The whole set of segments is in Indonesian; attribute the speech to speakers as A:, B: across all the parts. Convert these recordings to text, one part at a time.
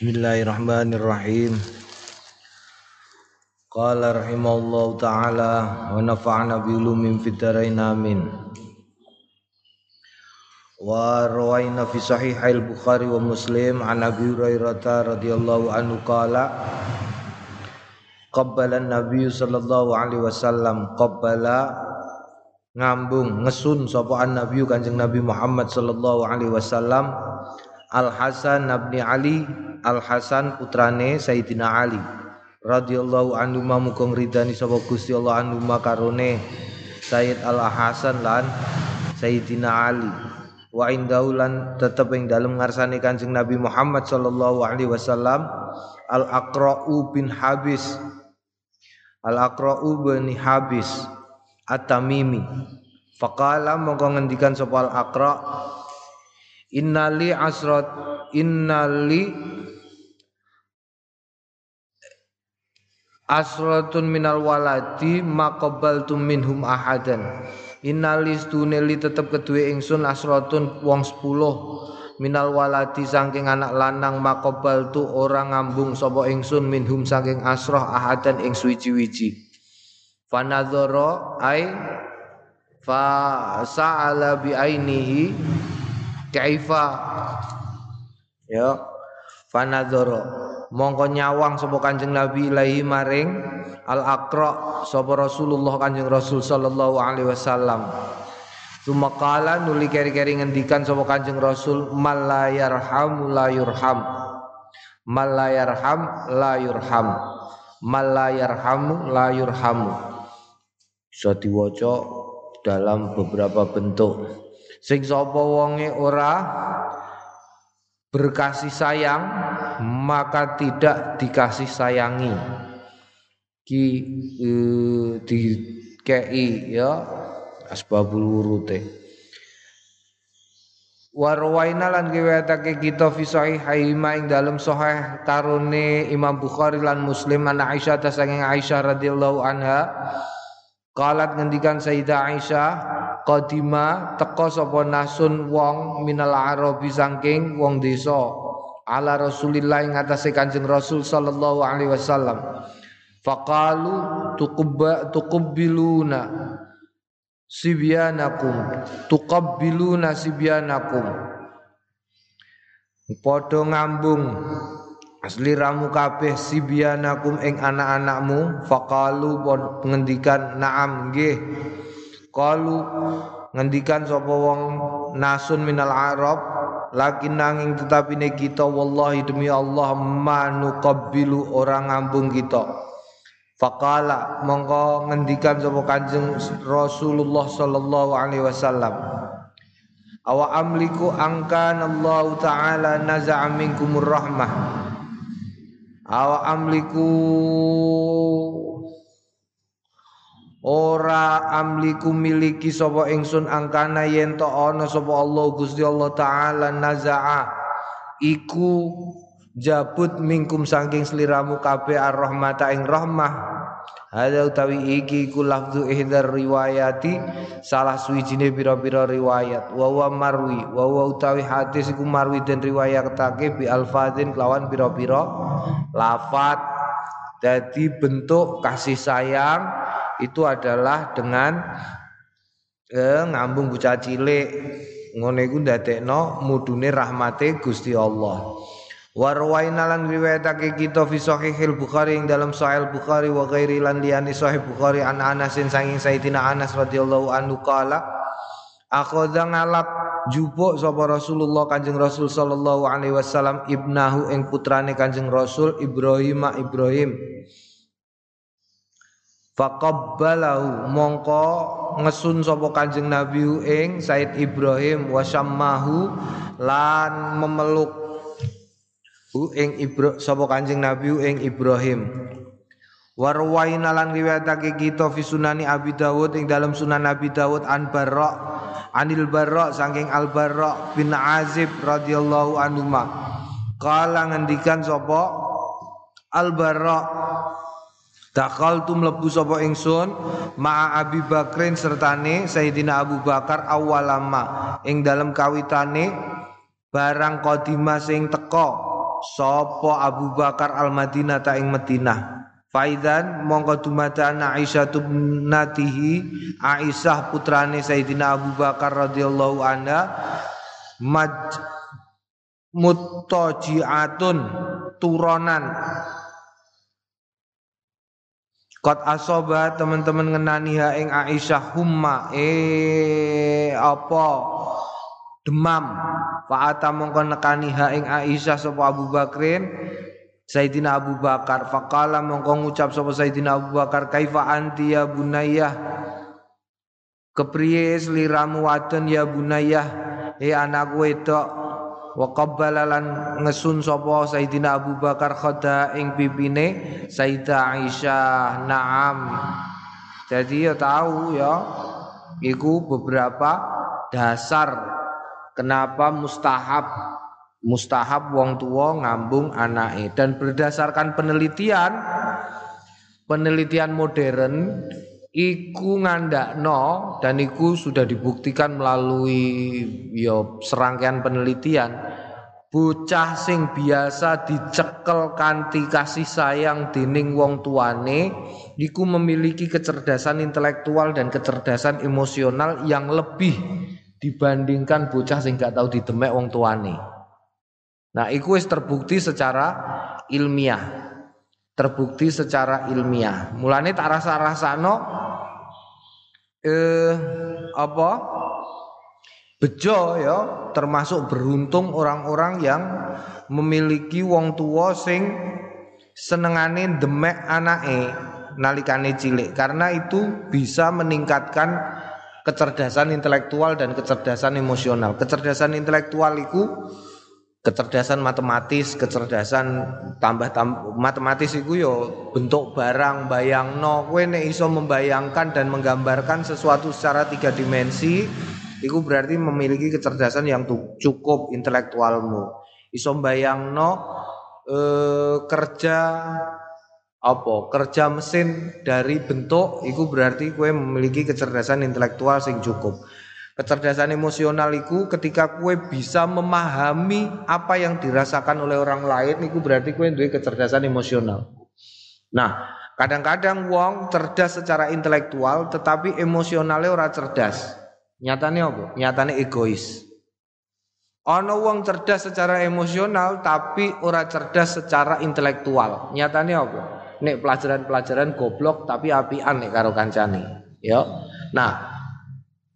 A: Bismillahirrahmanirrahim. Qala rahimallahu taala wa nafa'na bi ulumin fitarain amin. Wa rawaina fi sahih al-Bukhari wa Muslim an Abi Hurairah radhiyallahu anhu qala Qabbala Nabi sallallahu alaihi wasallam qabbala ngambung ngesun sapa Nabi Kanjeng Nabi Muhammad sallallahu alaihi wasallam Al Hasan bin Ali Al Hasan putrane Sayyidina Ali. Radhiyallahu anhu muga ridani sapa Gusti Allah anhu makarone Sayyid Al Hasan lan Sayyidina Ali. Wa indaulan tetep ing dalem ngarsane Kanjeng Nabi Muhammad sallallahu alaihi wasallam Al Aqra'u bin Habis. Al Aqra'u bin Habis At-Tamimi. Faqala mongko ngendikan sapa Al Aqra' innali asrat innali asratun minal waladi maqabaltum minhum ahadan. Innali stuneli tetep kedue ingsun asratun wong 10 minal waladi saking anak lanang makobal tu orang ngambung sapa ingsun minhum saking asroh ahadan ing suwiji-wiji fanadzara ai fa sa'ala bi ainihi kaifa. Ya fanadzara mongko nyawang sapa Kanjeng Nabi ilahi maring al aqra sapa Rasulullah Kanjeng Rasul sallallahu alaihi wasallam. Sumakala nuli keri-keri ngendikan sapa Kanjeng Rasul malayarham la yurham. Malayarham la yurham. Malayarham la yurham. Bisa dalam beberapa bentuk. Sing sapa wonge ora berkasih sayang maka tidak dikasih sayangi. Ki uh, di kei ya asbabul wurute. Warwaina lan riwayatake kita fi sahihaima ing dalam sahih karone Imam Bukhari lan Muslim an Aisyah ta saking Aisyah radhiyallahu anha. Qalat ngendikan Sayyidah Aisyah qadima teka sapa nasun wong minal arabi saking wong desa ala Rasulillah ing atase Kanjeng Rasul sallallahu alaihi wasallam. Faqalu tuqba tuqbiluna sibyanakum tuqabbiluna sibyanakum. Padha ngambung asli ramu kabeh sibyanakum ing anak-anakmu. Faqalu ngendikan na'am nggih. Qalu ngendikan sapa wong nasun minal arab lakin nanging tetapine kita wallahi demi Allah manuqabbilu orang ngambung kita. Faqala mongko ngendikan sapa Kanjeng Rasulullah sallallahu alaihi wasallam. Awa amliku angkan Allah taala naza'a minkumur rahmah. Awa amliku Ora amliku miliki sapa ingsun angkana yen to ana sapa Allah Gusti Allah taala naza'a. Iku jabut mingkum saking sliramu kabeh ar-rahmata ing rahmah. Hadza utawi iki iku lafzu ihdar riwayati salah suwijine pira-pira riwayat. Wa wa marwi wa wa utawi hadis iku marwi dan riwayatake bi alfazin kelawan pira-pira lafat. Jadi bentuk kasih sayang itu adalah dengan eh, ngambung bocah cilik. Ngene iku ndadekno mudune rahmate Gusti Allah. Warwaina lan riwayatake kita fi sahihil Bukhari ing dalam sahih Bukhari wa ghairi lan liyani sahih Bukhari an Anasin sanging Sayyidina Anas radhiyallahu anhu qala akhadha ngalap jupuk sapa Rasulullah Kanjeng Rasul sallallahu alaihi wasallam ibnahu ing putrane Kanjeng Rasul Ibrahim Ibrahim faqabbalahu mongko ngesun sapa Kanjeng Nabi ing Said Ibrahim wasammahu lan memeluk hu ing Ibra sapa Kanjeng Nabi ing Ibrahim. Warwaina lan riwayatake kita fi sunani Abi Dawud ing dalam sunan Abi Dawud an Barra anil Barra saking Al Barra bin Azib radhiyallahu anhu ma kala ngendikan sapa Al Barra Dakal tu mlebu sapa ingsun ma'a Abi Bakrin sertane Sayyidina Abu Bakar awalama. Ing dalam kawitane barang kodima sing teko sapa Abu Bakar al Madinah ta ing Madinah. Faidan mongko dumatan Aisyah tubnatihi Aisyah putrane Sayyidina Abu Bakar radhiyallahu anha. Maj muttaji'atun turonan Kot asoba teman-teman ngenani ha ing Aisyah humma eh apa? Demam. Fa'ata mongko nekani ha ing Aisyah sapa Abu Bakrin Sayyidina Abu Bakar. Faqala mongko ngucap sapa Sayyidina Abu Bakar kaifa anti ya bunayah Kepriye sliramu wadon ya bunayah eh anak wedok wa qabbalalan ngesun sapa Sayyidina Abu Bakar khada ing pipine Sayyidah Aisyah. Na'am. Jadi ya tahu ya iku beberapa dasar kenapa mustahab. Mustahab wong tua ngambung anake. Dan berdasarkan penelitian penelitian modern iku ngandakno dan iku sudah dibuktikan melalui yo ya, serangkaian penelitian bocah sing biasa dicekel kanthi kasih sayang dening wong tuane iku memiliki kecerdasan intelektual dan kecerdasan emosional yang lebih dibandingkan bocah sing gak tahu didemek wong tuane. Nah, iku wis terbukti secara ilmiah terbukti secara ilmiah. Mulane tak rasa-rasano eh apa? Bejo ya, termasuk beruntung orang-orang yang memiliki wong tua sing senengane demek anake nalikane cilik karena itu bisa meningkatkan kecerdasan intelektual dan kecerdasan emosional. Kecerdasan intelektual itu kecerdasan matematis, kecerdasan tambah tambah matematis itu yo bentuk barang bayang no, kue nek iso membayangkan dan menggambarkan sesuatu secara tiga dimensi itu berarti memiliki kecerdasan yang cukup intelektualmu. Iso bayang no eh, kerja apa? Kerja mesin dari bentuk itu berarti kue memiliki kecerdasan intelektual sing cukup Kecerdasan emosional itu ketika kue bisa memahami apa yang dirasakan oleh orang lain itu berarti kue duwe kecerdasan emosional. Nah, kadang-kadang wong cerdas secara intelektual tetapi emosionalnya ora cerdas. Nyatanya apa? Nyatanya egois. Ono wong cerdas secara emosional tapi ora cerdas secara intelektual. Nyatanya apa? Nek pelajaran-pelajaran goblok tapi apian nek karo kancane. Ya. Nah,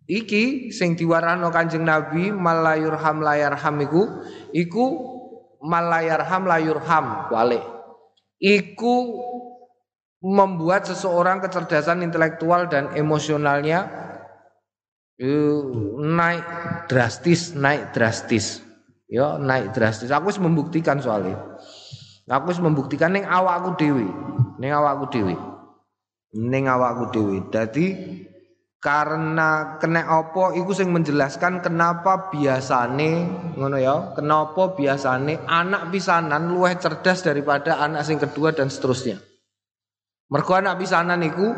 A: Iki sing diwarano Kanjeng Nabi malayurham layarham iku iku malayarham layurham wale. Iku membuat seseorang kecerdasan intelektual dan emosionalnya uh, naik drastis, naik drastis. Ya, naik drastis. Aku harus membuktikan soalnya. Aku harus membuktikan ning awakku dewi, ning awakku dewi, ning awakku dewi. Jadi karena kena opo iku sing menjelaskan kenapa biasane ngono ya kenapa biasane anak pisanan luwih cerdas daripada anak sing kedua dan seterusnya. Mergo anak pisanan iku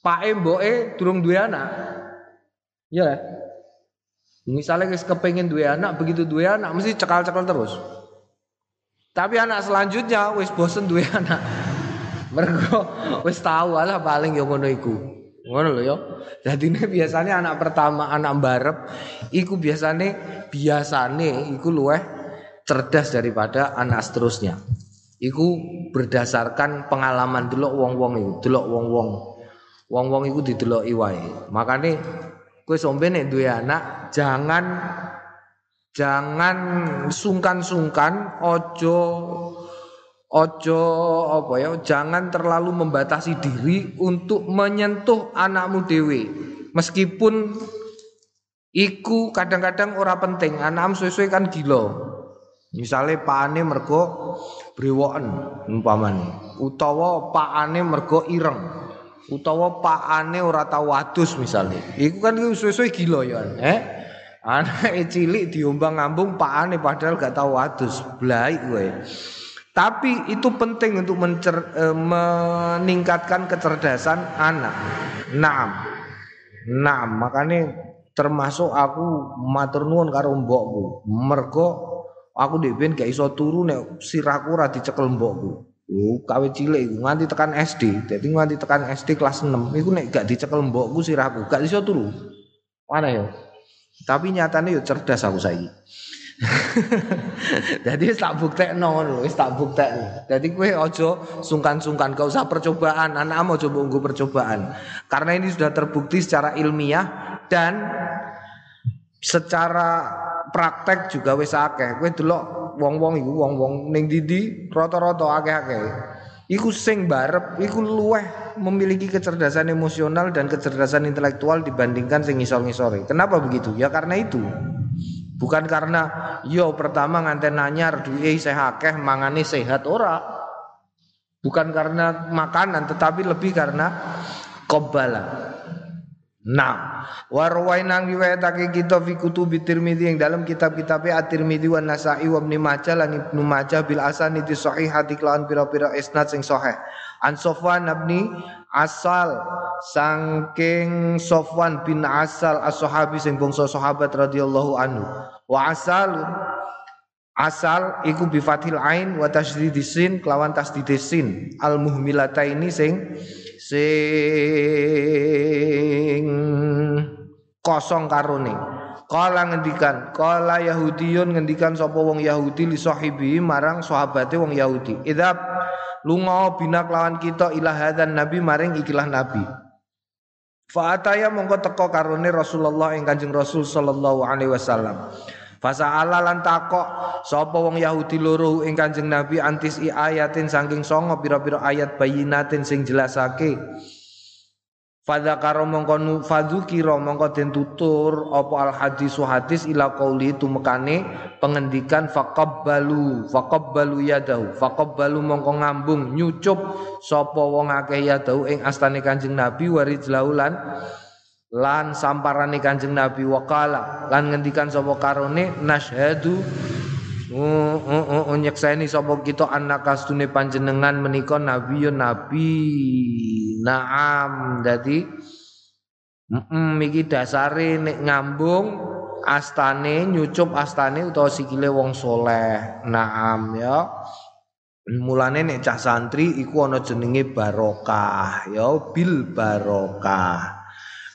A: pake mboke durung duwe anak. Ya misalnya wis kepengin duwe anak begitu duwe anak mesti cekal-cekal terus. Tapi anak selanjutnya wis bosen duwe anak. Mergo wis tahu lah paling ya ngono iku Ngono lho ya. Dadine biasanya anak pertama, anak barep iku biasane biasane iku luweh cerdas daripada anak seterusnya. Iku berdasarkan pengalaman delok wong-wong iku, delok wong-wong. Wong-wong iku dideloki wae. Makane kowe sombe nek duwe anak jangan jangan sungkan-sungkan ojo Ojo apa ya, jangan terlalu membatasi diri untuk menyentuh anakmu dewi. Meskipun iku kadang-kadang ora penting, anakmu sesuai kan gila. Misalnya pakane mergo brewoken umpamane, utawa pakane mergo ireng. Utawa pakane ora tau wadus misalnya. Iku kan sesuai gila ya, eh? Anak cilik diombang-ambung pakane padahal gak tau wadus. Blai gue. Tapi itu penting untuk mencer, e, meningkatkan kecerdasan anak. Naam. Naam, makanya termasuk aku matur nuwun karo mbokku. Mergo Aku ben gak iso turu nek sirahku ora dicekel mbokku. Oh, kawe cilik nganti tekan SD. Dadi nganti tekan SD kelas 6 iku nek gak dicekel mbokku sirahku gak iso turu. Mana yo? Tapi nyatane yo cerdas aku saiki. Jadi tak buktekno ngono, wis tak buktekno. Jadi kowe aja sungkan-sungkan, gak usah percobaan, anakmu coba nggo percobaan. Karena ini sudah terbukti secara ilmiah dan secara praktek juga wis akeh. Kowe delok wong-wong iku wong-wong ning didi rata-rata akeh-akeh. Iku sing barep, iku luweh memiliki kecerdasan emosional dan kecerdasan intelektual dibandingkan sing ngisor-ngisore. Kenapa begitu? Ya karena itu. Bukan karena yo pertama nganten nanyar duwe sehat akeh mangane sehat ora. Bukan karena makanan tetapi lebih karena kobala. Nah, warwainang riwayatake kita fi kutubi Tirmidzi yang dalam kitab-kitab At-Tirmidzi wa Nasa'i wa Ibnu Majah lan Ibnu Majah bil asanidi sahihati kelawan pira-pira isnad sing sahih. An Sofwan bin Asal sangking Sofwan bin Asal as-sahabi sing bangsa sahabat radhiyallahu anhu. Wa asal asal iku bi fathil ain wa tasdidisin kelawan tasdidisin al muhmilataini sing sing kosong karone. Kala ngendikan, kala Yahudiyun ngendikan sapa wong Yahudi li sahibi marang sahabate wong Yahudi. Idza lunga bina kelawan kita ila hadzan nabi maring ikilah nabi. Fa ataya mongko teko karone Rasulullah ing Kanjeng Rasul sallallahu alaihi wasallam. Fasa'ala lan takok sapa wong Yahudi loro ing Kanjeng Nabi antis i ayatin saking songo pira-pira ayat bayinatin sing jelasake. Fadzakara mongko fadzukira mongko den tutur apa al hadis hadis ila qauli tumekane pengendikan faqabbalu faqabbalu yadahu faqabbalu mongko ngambung nyucup sapa wong akeh yadahu ing astane Kanjeng Nabi warijlaulan lan samparane Kanjeng Nabi. Wakala lan ngendikan sapa karone nasyhadu nyekseni sapa kita anak kastune panjenengan menika nabi yo nabi. Naam dadi mm iki dasare nek ngambung astane nyucup astane utawa sikile wong soleh. Naam ya. Mulane nek cah santri iku ana jenenge barokah ya bil barokah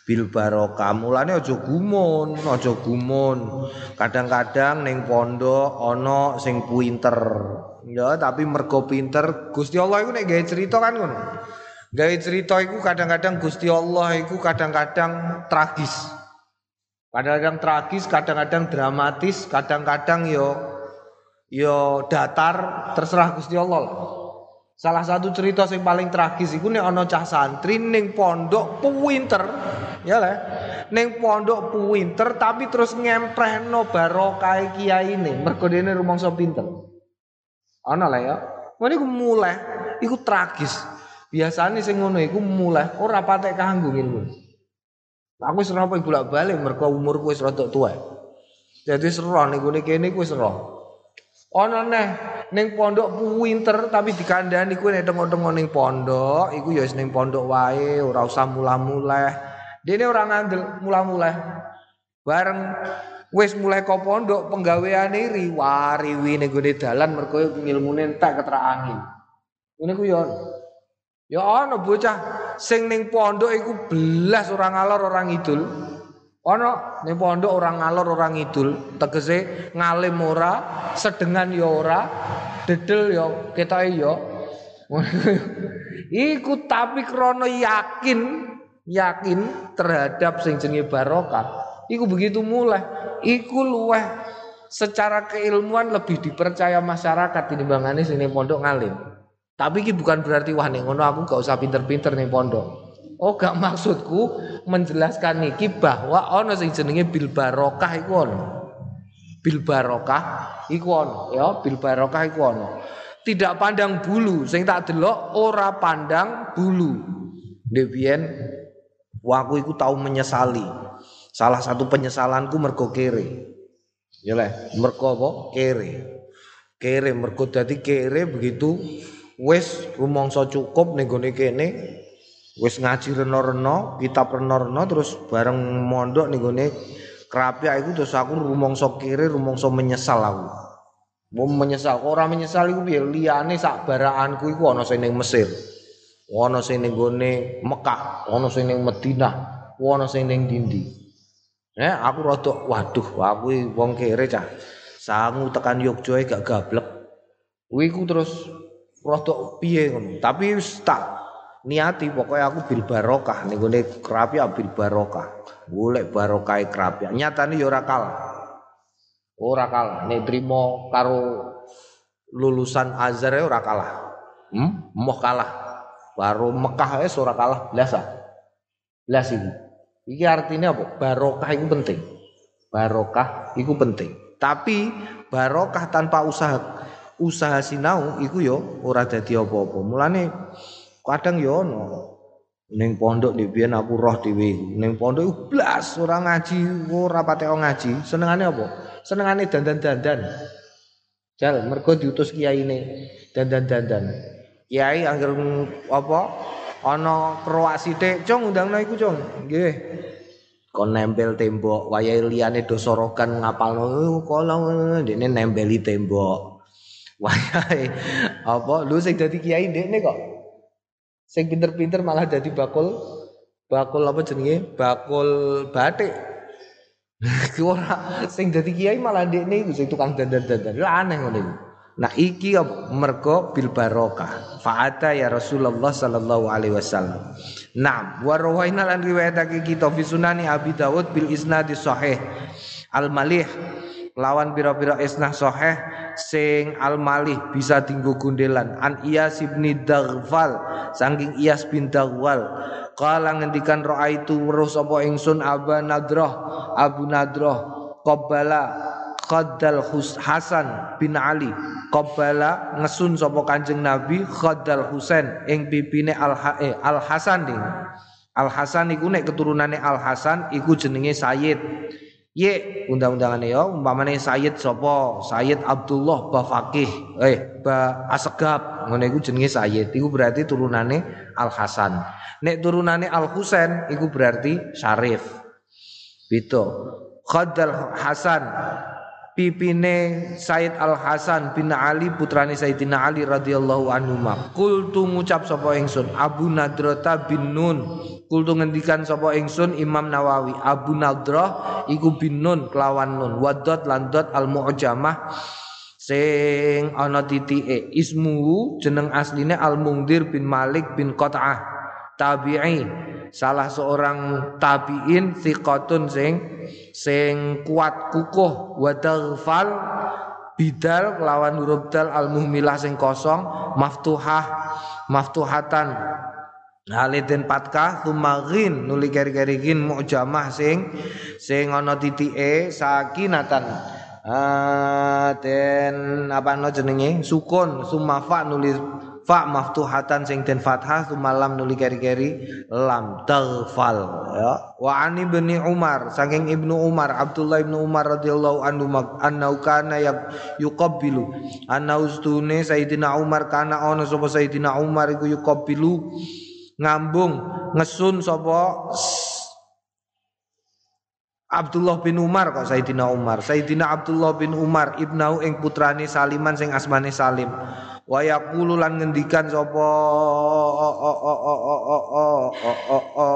A: bil barokah mulane aja gumun aja gumun. Kadang-kadang ning pondok ana sing pinter. Ya tapi mergo pinter Gusti Allah iku nek gawe cerita kan ngono. Gawe cerita iku kadang-kadang Gusti Allah iku kadang-kadang tragis. Kadang-kadang tragis kadang-kadang dramatis kadang-kadang yo yo datar terserah Gusti Allah lah. Salah satu cerita yang paling tragis iku nek ana cah santri ning pondok pinter, ya lah. Ning pondok pinter tapi terus ngemprehno barokah kiyaine, mergo dene rumangsa pinter. Ana lah ya. Ngono iku mulai iku tragis. Biasane sing ngono iku mulai ora patek kanggo ngene. Aku wis ora bolak-balik mergo umurku wis rada tuwa. Jadi seru ning kene wis seru. Ana neh ning pondok pinter tapi dikandani kuwi nek tengok-tengok ning pondok iku ya wis ning pondok wae ora usah mula-muleh. Dene ora ngandel mula-muleh. Bareng wis mulai kok pondok penggaweane riwari-riwi ning gone dalan mergo ngilmune entek keterak angin. Ngene ku ya Ya ana bocah sing ning pondok iku belas ora ngalor ora ngidul. Ana ning pondok orang ngalor orang ngidul, tegese ngalim ora, sedengan ya ora, dedel ya ketoke ya. Iku tapi krana yakin, yakin terhadap sing jenenge barokah. Iku begitu mulai, iku luweh secara keilmuan lebih dipercaya masyarakat tinimbangane sing ning pondok ngalim. Tapi iki bukan berarti wah ning ngono aku gak usah pinter-pinter ning pondok. Oh gak maksudku menjelaskan niki bahwa ono sing jenenge bil barokah iku ono. Bil barokah iku ono ya, bil barokah iku ono. Tidak pandang bulu, sing tak delok ora pandang bulu. Devien waku iku tahu menyesali. Salah satu penyesalanku mergo kere. Ya leh, mergo apa? Kere. Kere mergo dadi kere begitu wis rumangsa cukup ning gone kene wis ngaji reno-reno, kitab reno-reno terus bareng mondok ning gone Krapia iku terus aku rumangsa kiri rumangsa menyesal aku. Mau menyesal, orang menyesal iku piye? Liyane sak baraanku iku ana sing Mesir. Ana sing ning gone Mekah, ana sing ning Madinah, sing ning dindi. Eh, aku rada waduh, aku wong kere cah. Sangu tekan Yogyakarta gak gablek. Kuwi ku terus rada piye ngono. Tapi wis tak niati pokoknya aku bil barokah ning gone kerapi bil barokah. Golek barokah kerapi. Nyatane ya ora kalah. Ora kalah. Nek trimo karo lulusan Azhar ya ora kalah. Hmm? Moh kalah. Baru Mekah ora kalah blas ah. Blas iki. Artinya apa? Barokah itu penting. Barokah itu penting. Tapi barokah tanpa usaha usaha sinau iku yo ora dadi apa-apa. Mulane kadang yo ono ning pondok di biyen aku roh dhewe. Ning pondok blas ora ngaji, ora patek ngaji. Senengane apa? senengane dandan-dandan. Jal mergo diutus kiai ini dandan-dandan. Kiai angger apa ana kroak sithik, cung undangno iku, cung. Nggih. Kon nempel tembok, wayahe liyane do sorokan ngapalno kolong ndekne nempeli tembok. Wayahe apa lu sing dadi kiai ndekne kok. Sing pinter-pinter malah dadi bakul bakul apa jenenge? Bakul batik. ora sing dadi kiai malah ndekne iku sing tukang dandan-dandan. Lah aneh ngono. Nah iki mergo bil barokah. Fa'ata ya Rasulullah sallallahu alaihi wasallam. Nah, wa rawaina lan riwayatake kita fi sunani Abi Dawud bil isnadi sahih. Al Malih lawan pira-pira isnah sahih sing Al Malih bisa tinggu gundelan an Iyas bin Daghfal saking Iyas bin Daghwal Kala ngendikan itu weruh sapa ingsun Aba Nadrah Abu Nadrah qabbala Khaddal Hasan bin Ali. Qabbala ngesun sapa Kanjeng Nabi Khaddal Husain ing pipine Al eh, Al Hasan ding Al Hasan iku nek keturunane Al Hasan iku jenenge Sayyid. Ye undang-undangane ya umpamane Sayyid sapa? Sayyid Abdullah Ba Fakih eh Ba Asgab ngene iku jenenge Sayyid iku berarti turunane Al Hasan. Nek turunane Al Husain iku berarti Syarif. Bito. Khadal Hasan pipine Said Al Hasan bin Ali putrane Sayyidina Ali radhiyallahu anhu Kultu ngucap sapa ingsun Abu Nadrata bin Nun. Kultu ngendikan sapa ingsun Imam Nawawi Abu Nadrah iku bin Nun kelawan Nun. Wadot landot al mu'jamah sing ana titike ismu jeneng asline Al Mungdir bin Malik bin Qat'ah. Tabi'i salah seorang tabi'in thiqatun sing sing kuat kukuh wa taghfal bidal lawan huruf dal al muhmilah sing kosong maftuhah maftuhatan. Halidin patka tumagin nuli keri-kerigin mu'jamah sing sing ana titike sakinatan. Ah den apa no jenenge? Sukun sumafa nulis fa maftuhatan sing den fathah malam nuli keri-keri lam taghfal ya. Wa ani bin Umar saking Ibnu Umar Abdullah Ibnu Umar radhiyallahu anhu annau kana yuqabbilu. Anna ustune Sayyidina Umar kana ono sapa Sayyidina Umar iku yuqabbilu. Ngambung ngesun sapa Abdullah bin Umar kok Sayyidina Umar. Sayyidina Abdullah bin Umar ibnau ing putrane Saliman sing asmane Salim wa yaqulu lan ngendikan sapa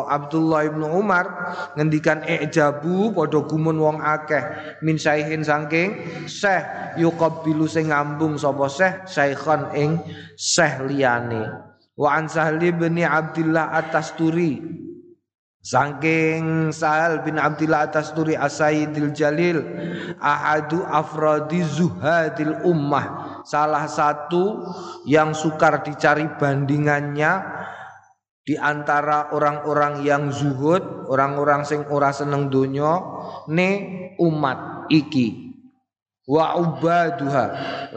A: Abdullah ibnu Umar ngendikan ijabu padha gumun wong akeh min saihin saking syekh yuqabbilu sing ngambung sapa syekh syaikhan ing syekh liyane wa an sahli bin Abdullah at-Tasturi Sangking Sahal bin Abdullah atas turi Asaidil Jalil Ahadu afradi zuhadil ummah. Salah satu yang sukar dicari bandingannya Di antara orang-orang yang zuhud Orang-orang sing ora seneng dunya Ne umat iki. Wa ubaduha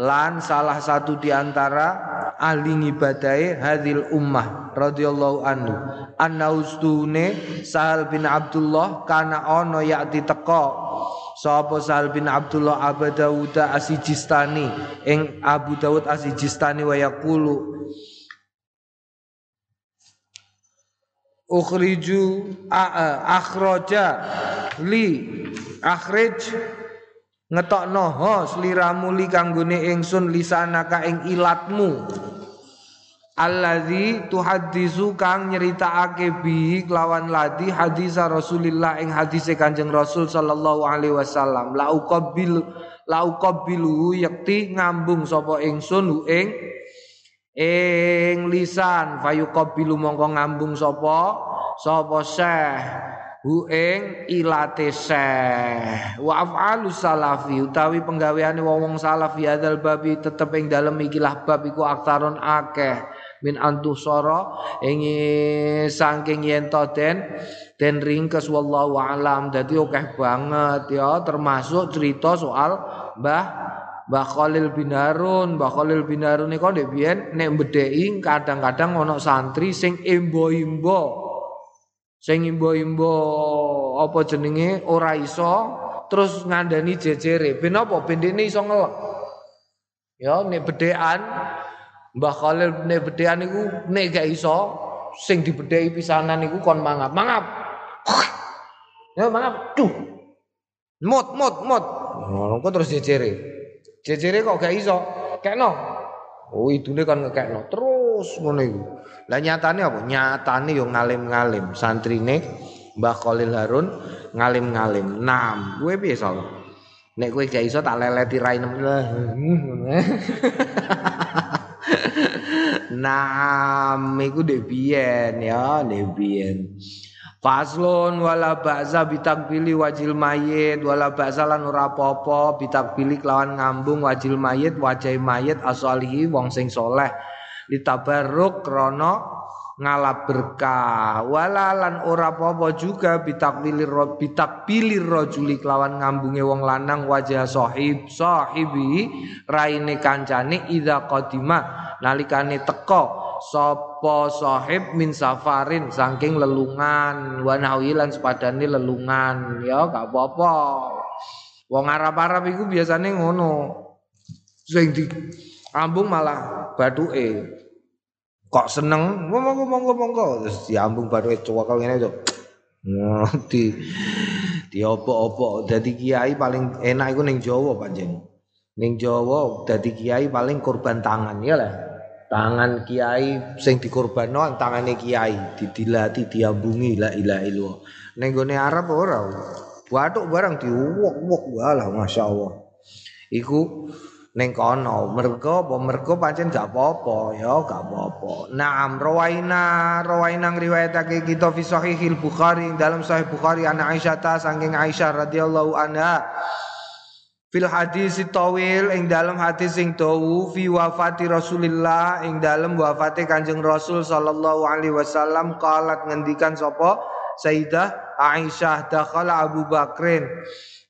A: lan salah satu di antara ahli ngibadai hadil ummah radhiyallahu anhu ustune Sahal bin Abdullah kana ono yakti teko sapa Sahal bin Abdullah Abu Dawud Asijistani. Ing Abu Dawud Asijistani wa yaqulu ukhriju akhraja li akhrij ngetokno ho sliramu li kanggone ingsun lisanaka ing ilatmu Alladzi tuhaddisu kang nyeritakake bi kelawan ladi hadis Rasulillah ing hadis Kanjeng Rasul sallallahu alaihi wasallam. La uqabbil la uqabbilu yakti ngambung sapa ingsun ing ing lisan. Fayuqabbilu mongko ngambung sapa sapa syekh hu ing ilate seh wa afalu salafi utawi penggaweane wong-wong salaf ya dal babi tetep ing dalem ikilah bab iku aktaron akeh. Min antu soro ing saking yen to den? Den ringkes wallahu alam. Dadi akeh banget ya. Termasuk cerita soal Mbah Mbah Khalil bin Harun, Mbah Khalil bin Harun niku nek nek kadang-kadang ana santri sing embo-embo sing imbo-imbo apa jenenge? Ora iso terus ngandani jejere. Ben apa? Ben dene iso ngelek ya nek bedhekan Mbah Khalil nek bedhekan niku nek gak iso sing dibedheki pisanan niku kon mangap. Mangap. Ya mangap. Tuh mot mot mot. Ngono terus jejere? Jejere kok gak iso? Kekno. Oh idune kan ngekekno. Terus ngono iku lah nyatane apa? Nyatane yo ngalim-ngalim, santrine Mbah Khalil Harun ngalim-ngalim. Nam, kowe piye soal? Nek kowe gak iso tak leleti rainem. Nam iku dek biyen ya, dek biyen. Faslun wala ba'za bitakbili wajil mayit wala ba'za lan ora apa-apa bitakbili kelawan ngambung wajil mayit wajah mayit asalihi wong sing soleh litabarruk krana ngalap berkah walalan ora apa-apa juga bitakbilir bitakbilir rajuli kelawan ngambunge wong lanang wajah sahib sahibi raine kancane idza qadima nalikane teko sapa sahib min safarin? Saking lelungan wa nawilan sepadane lelungan. Ya gak apa-apa. Wong Arab-Arab iku biasane ngono. Sing di ambung malah bathuke kok seneng? Monggo terus diambung bathuke cowok ngene itu di di opo-opo. Dadi kiai paling enak iku ning Jawa panjen ning Jawa dadi kiai paling korban tangan. Ya lah. Tangan kiai sing dikorbanno tangane kiai. Didilati diambungi la ilaha illallah. Ning gone Arab ora. Bathuk barang diuwok-uwok walah masyaallah iku ning kono mergo apa mergo pancen gak apa-apa ya gak apa-apa. Naam rawaina rawaina ngriwayatake kita fi sahihil Bukhari dalam sahih Bukhari ana Aisyah ta saking Aisyah radhiyallahu anha. Fil hadis tawil ing dalam hadis sing dawu fi wafati Rasulillah ing dalam wafate Kanjeng Rasul sallallahu alaihi wasallam qalat ngendikan sapa Sayyidah Aisyah dakhala Abu Bakrin.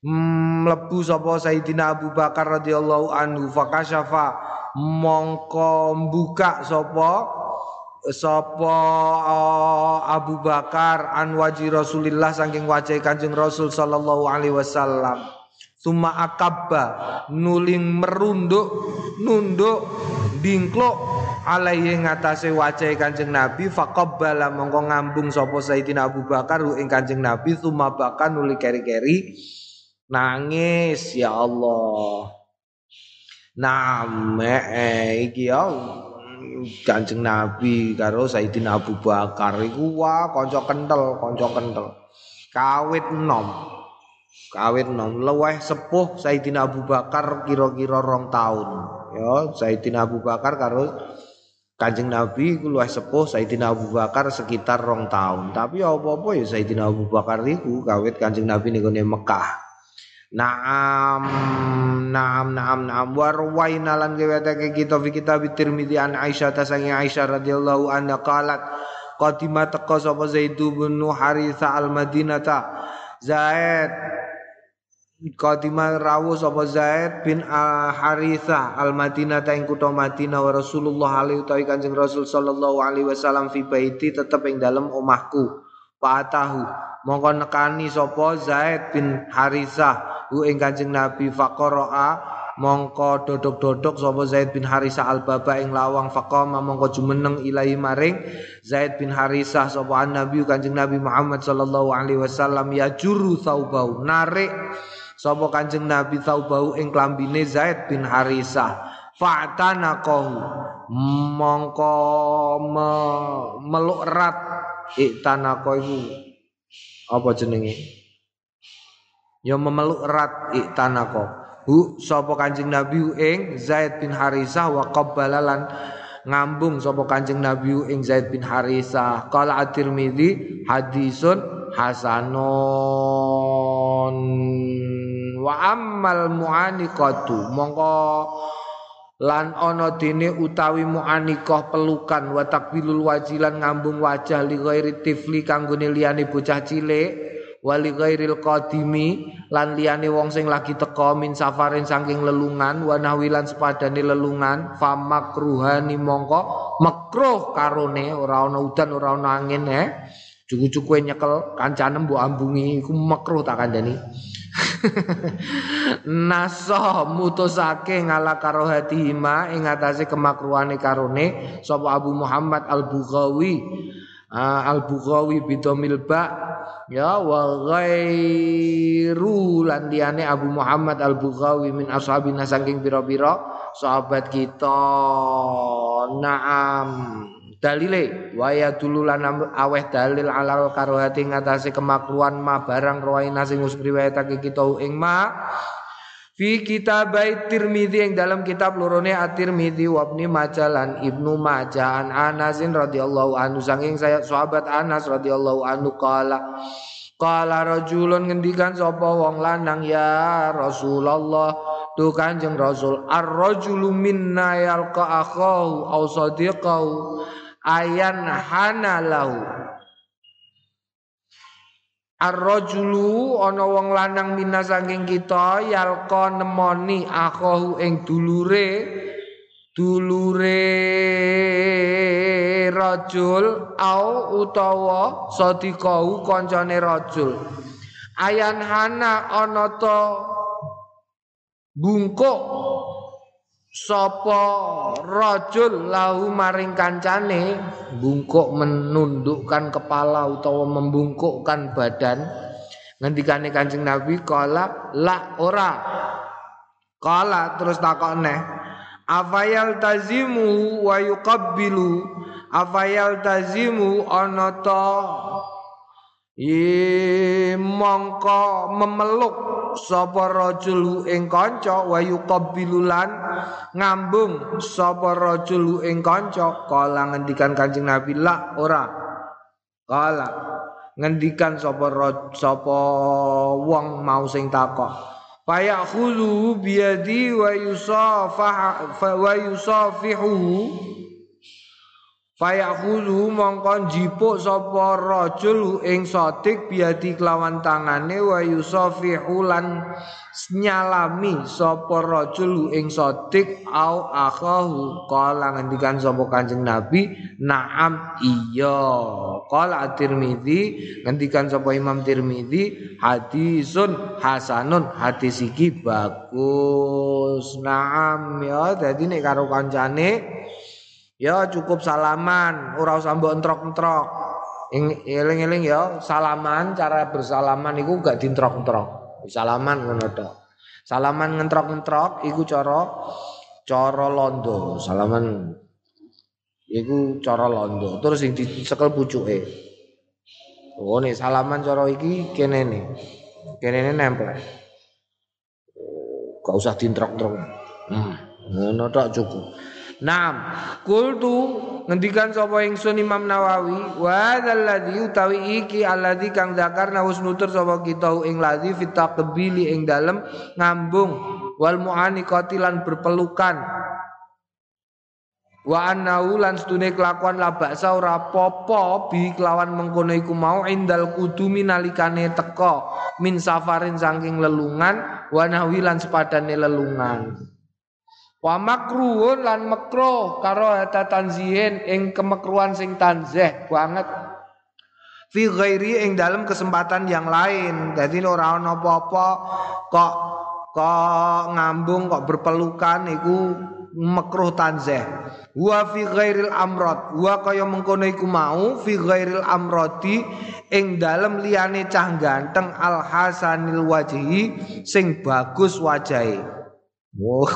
A: Mlebu sapa Sayyidina Abu Bakar radhiyallahu anhu. Fakasyafa. Mongko buka sapa sapa uh, Abu Bakar an waji Rasulillah saking wajah Kanjeng Rasul sallallahu alaihi wasallam. Suma akabba. Nuling merunduk nunduk dingklok alaihi ngatasé wajah Kanjeng Nabi faqabbala mongko ngambung sapa Sayyidina Abu Bakar ing Kanjeng Nabi suma bakan nuli keri-keri nangis ya Allah Name eh, iki ya Kanjeng Nabi karo Sayyidina Abu Bakar iku wah kanca kental, kanca kental. Kawit enom. Kawit enom luweh sepuh Sayyidina Abu Bakar kira-kira rong tahun. Ya, Sayyidina Abu Bakar karo Kanjeng Nabi iku luwih sepuh Sayyidina Abu Bakar sekitar rong tahun. Tapi apa-apa ya Sayyidina Abu Bakar iku kawit Kanjeng Nabi ning Mekah. Naam naam naam naam warwaina lan gewetake kita fi kitab Tirmidzi an Aisyah tasangi Aisyah radhiyallahu anha qalat qadima taqa sapa Zaid bin Haritha al Madinata Zaid Qadima rawu sapa Zaid bin Haritha al Madinah ing kutha Madinah wa Rasulullah alaihi utawi Kanjeng Rasul sallallahu alaihi wasallam fi baiti tetep ing dalem omahku. Fatahu mongko nekani sapa Zaid bin Haritha hu ing Kanjeng Nabi faqaraa mongko dodok-dodok sapa Zaid bin Harisah al-Baba ing lawang faqama mongko jumeneng ilahi maring Zaid bin Harisah sapa Nabi Kanjeng Nabi Muhammad sallallahu alaihi wasallam ya juru saubau narik sapa Kanjeng Nabi bau ing klambine Zaid bin Harisah. Fa'tanaqahu. Mongko me, meluk erat. Iktanaqahu iku. Apa jenenge? Ya memeluk erat iktanaqahu hu sapa Kanjeng Nabi ing Zaid bin Harisah wa qabbalalan ngambung sapa Kanjeng Nabi ing Zaid bin Harisah. Qala at-Tirmidzi hadisun hasanun wa ammal mu'aniqatu mongko lan ana dene utawi muanikah pelukan wa takbilul wajilan ngambung wajah li ghairi tifli kanggone liyane bocah cilik wali ghairil qadimi lan liyane wong sing lagi teka min safarin saking lelungan wa nahwilan sepadane lelungan famakruhani mongko makruh karone ora ana udan ora ana angin eh. Cuku-cukuke nyekel kancane mbok ambungi iku makruh tak kandhani Naso mutusake ngala karo hatihima ing atase kemakruhane karone sapa Abu Muhammad Al-Bughawi. Uh, Al-Bughawi bidomil ba ya wa ghairu Abu Muhammad Al-Bughawi min ashabina saking pira-pira sahabat kita. Naam dalile waya dulu lan aweh dalil alal karohati ngatasi kemakruan ma barang rawaina sing riwayatake kita ing ma. Fi kitab Tirmidzi yang dalam kitab lorone At-Tirmidzi wa Ibnu Majah lan Ibnu Majah an Anas radhiyallahu anhu. Saking saya sahabat Anas radhiyallahu anhu qala Kala rajulun ngendikan sapa wong lanang ya Rasulullah tu Kanjeng Rasul ar-rajulu minna yalqa akhahu aw sadiqahu ayan hanalahu Ar-rajulu ana wong lanang mina saking kita yalqa nemoni akhahu ing dulure. Dulure rajul au utawa sadiqahu kancane rajul. Ayan hana ana to bungkuk Sopo rajul lahu maring kancane bungkuk menundukkan kepala utawa membungkukkan badan. Ngendikane Kanjeng Nabi kala la ora. Kala terus takone afayal tazimu wa yuqabbilu? Afayal tazimu ana I mongko memeluk sapa rajul ing kanca wa yuqabbilulan ngambung sapa rajul ing kanca kala ngendikan Kanjeng Nabi la ora. Kala ngendikan sapa sapa wong mau sing takok fayakhulu biyadi wa yusafah wa yusafihu Fayakhulu mongkon jipuk sapa rajul ing sotik biadi kelawan tangane wa yusafihu lan nyalami sapa rajul ing sotik au akahu kala ngendikan sapa Kanjeng Nabi na'am iya. Kala At-Tirmizi ngendikan sapa Imam Tirmizi hadisun hasanun hadis iki bagus. Na'am ya. Dadi nek karo kancane Ya cukup salaman, ora usah mbok entrok-entrok. Eling-eling ya, salaman cara bersalaman iku gak dientrok-entrok. Salaman ngono tok. Salaman ngentrok-entrok iku cara cara londo. Salaman iku cara londo. Terus sing dicekel pucuke. Oh nih salaman cara iki kene nih. Kene nempel. Gak usah dientrok-entrok. Hmm, ngono cukup. Naam, kultu ngendikan sapa ingsun Imam Nawawi wa dzalladzi utawi iki alladzi kang zakarna wis nutur sapa kita ing ladzi fit taqbili ing dalem ngambung wal mu'aniqati lan berpelukan. Wa annahu lan sedune kelakuan la baksa ora popo bi kelawan mengkono iku mau indal kudumi nalikane teka min safarin saking lelungan wa nahwi lan sepadane lelungan Wa makruhun lan makruh karo hata tanzihin ing kemekruhan sing tanzih banget. Fi ghairi ing dalam kesempatan yang lain. Jadi ora ana apa-apa kok kok ngambung kok berpelukan iku makruh tanzih. wa fi ghairil amrod wa kaya mengkono iku mau fi ghairil amrodi ing dalem liyane cah ganteng al hasanil wajhi sing bagus wajahe Wah,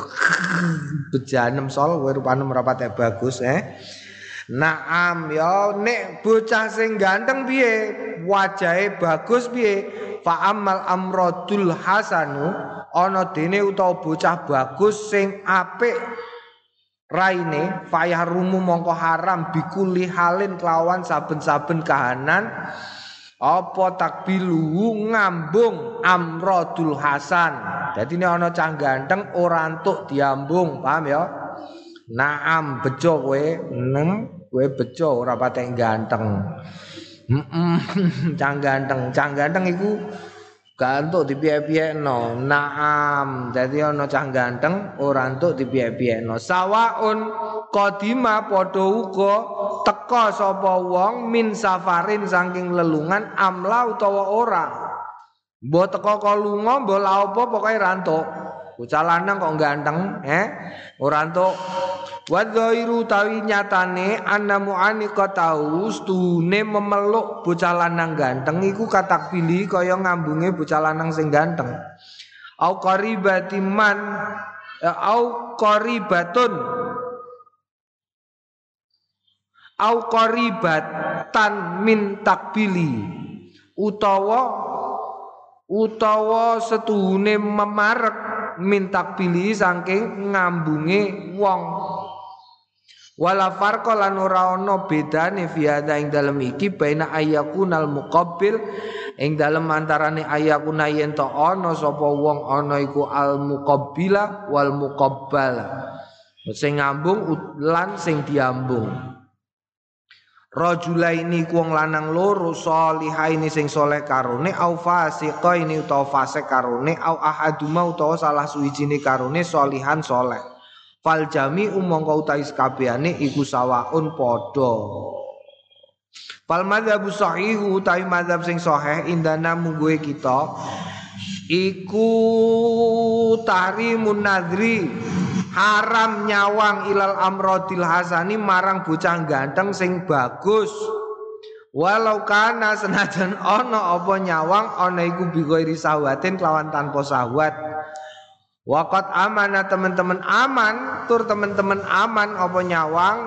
A: bejanem sol kowe rupane merapat bagus eh. Naam ya nek bocah sing ganteng piye? Wajahe bagus piye? Fa amal amradul hasanu ana dene utawa bocah bagus sing apik raine fayah rumu mongko haram bikuli halin kelawan saben-saben kahanan apa takbilu ngambung amrodul hasan. Jadi ini ana cah ganteng ora entuk diambung paham ya? Naam bejo kowe nem kowe bejo ora ganteng. Heeh cah ganteng. Cah ganteng iku Gak entuk dipiye-piyekno. Naam. Dadi ana cah ganteng ora entuk dipiye-piyekno. Sawaun qadima padha uga teka sapa wong min safarin saking lelungan amla utawa ora. Mbok teka kok lunga mbok la apa pokoke ra entuk. Bocah lanang kok ganteng, eh? Ora entuk. Wa dzairu tawi nyatane anna mu'anika tahu stune memeluk bocah lanang ganteng iku katak pilih kaya ngambunge bocah lanang sing ganteng. Au qaribati man eh, au qaribatun au qaribatan min takbili utawa utawa setuhune memarek mintak pilih saking ngambunge wong. Wala farqa lan ora ana bedane fi ing dalem iki baina ayakunal muqabbil ing dalem antarane ayakuna yen to ana sapa wong ana iku al muqabbila wal muqabbal sing ngambung lan sing diambung Rajulaini wong lanang loro ini sing soleh karone au ini utawa fasik karone au ahaduma utawa salah suwijine karone solihan soleh. Fal jami umangka utawi sakabehane iku sawaun padha. Fal madzhabu sahihu utawi madzhab sing sahih indana mungguhe kita iku tahrimun nadri haram nyawang ilal amrodil hasani marang bocah ganteng sing bagus. Walau kana senajan ono apa nyawang ono iku sahawatin kelawan tanpa sahwat Wakat amanah teman-teman aman tur teman-teman aman apa nyawang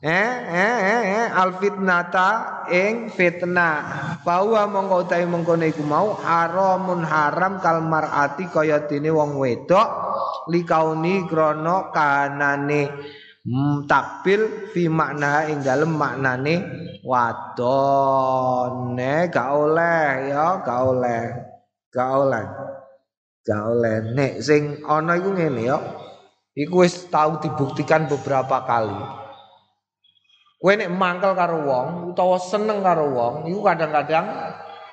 A: eh eh eh, eh al fitnata ing fitnah. Bahwa mongko utahe mengkono iku mau haramun haram kal marati kaya dene wong wedok likauni krana kanane. Mm, takbil fi makna ing dalem maknane wadone gak oleh ya gak oleh. Gak oleh. Gak oleh. Nek sing ana iku ngene ya. Iku wis tau dibuktikan beberapa kali Kowe nek mangkel karo wong utawa seneng karo wong kadang-kadang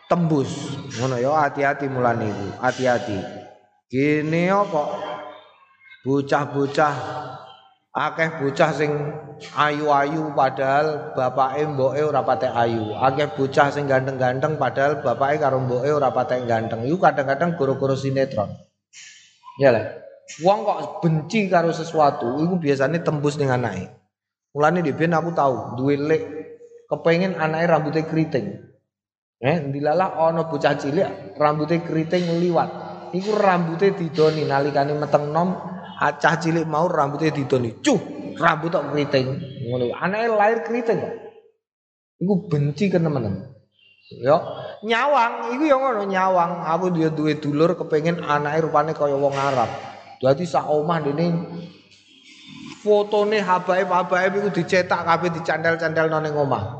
A: tembus. Ngono ya hati-hati mulane iku, hati-hati. Gini apa? Bocah-bocah akeh bocah sing ayu-ayu padahal bapake mboke ora patek ayu. Akeh bocah sing ganteng-ganteng padahal bapake karo mboke ora patek ganteng. Iku kadang-kadang goro-goro sinetron. Ya lah. Wong kok benci karo sesuatu iku biasanya tembus ning anake. Mulane dhewe aku tahu duwe lek kepengin anake rambutnya keriting. Eh, dilalah ana bocah cilik rambutnya keriting liwat. Iku rambutnya didoni nalikane meteng nom, acah cilik mau rambutnya didoni. Cuh, rambut tok keriting. Ngono. Anake lahir keriting kok. Iku benci ke temen Ya, nyawang iku ya ngono nyawang. Aku dia duwe dulur kepengin anake rupane kaya wong Arab. Dadi sak omah dene fotone habaib-habaib iku dicetak kabeh dicandel-candel nang omah.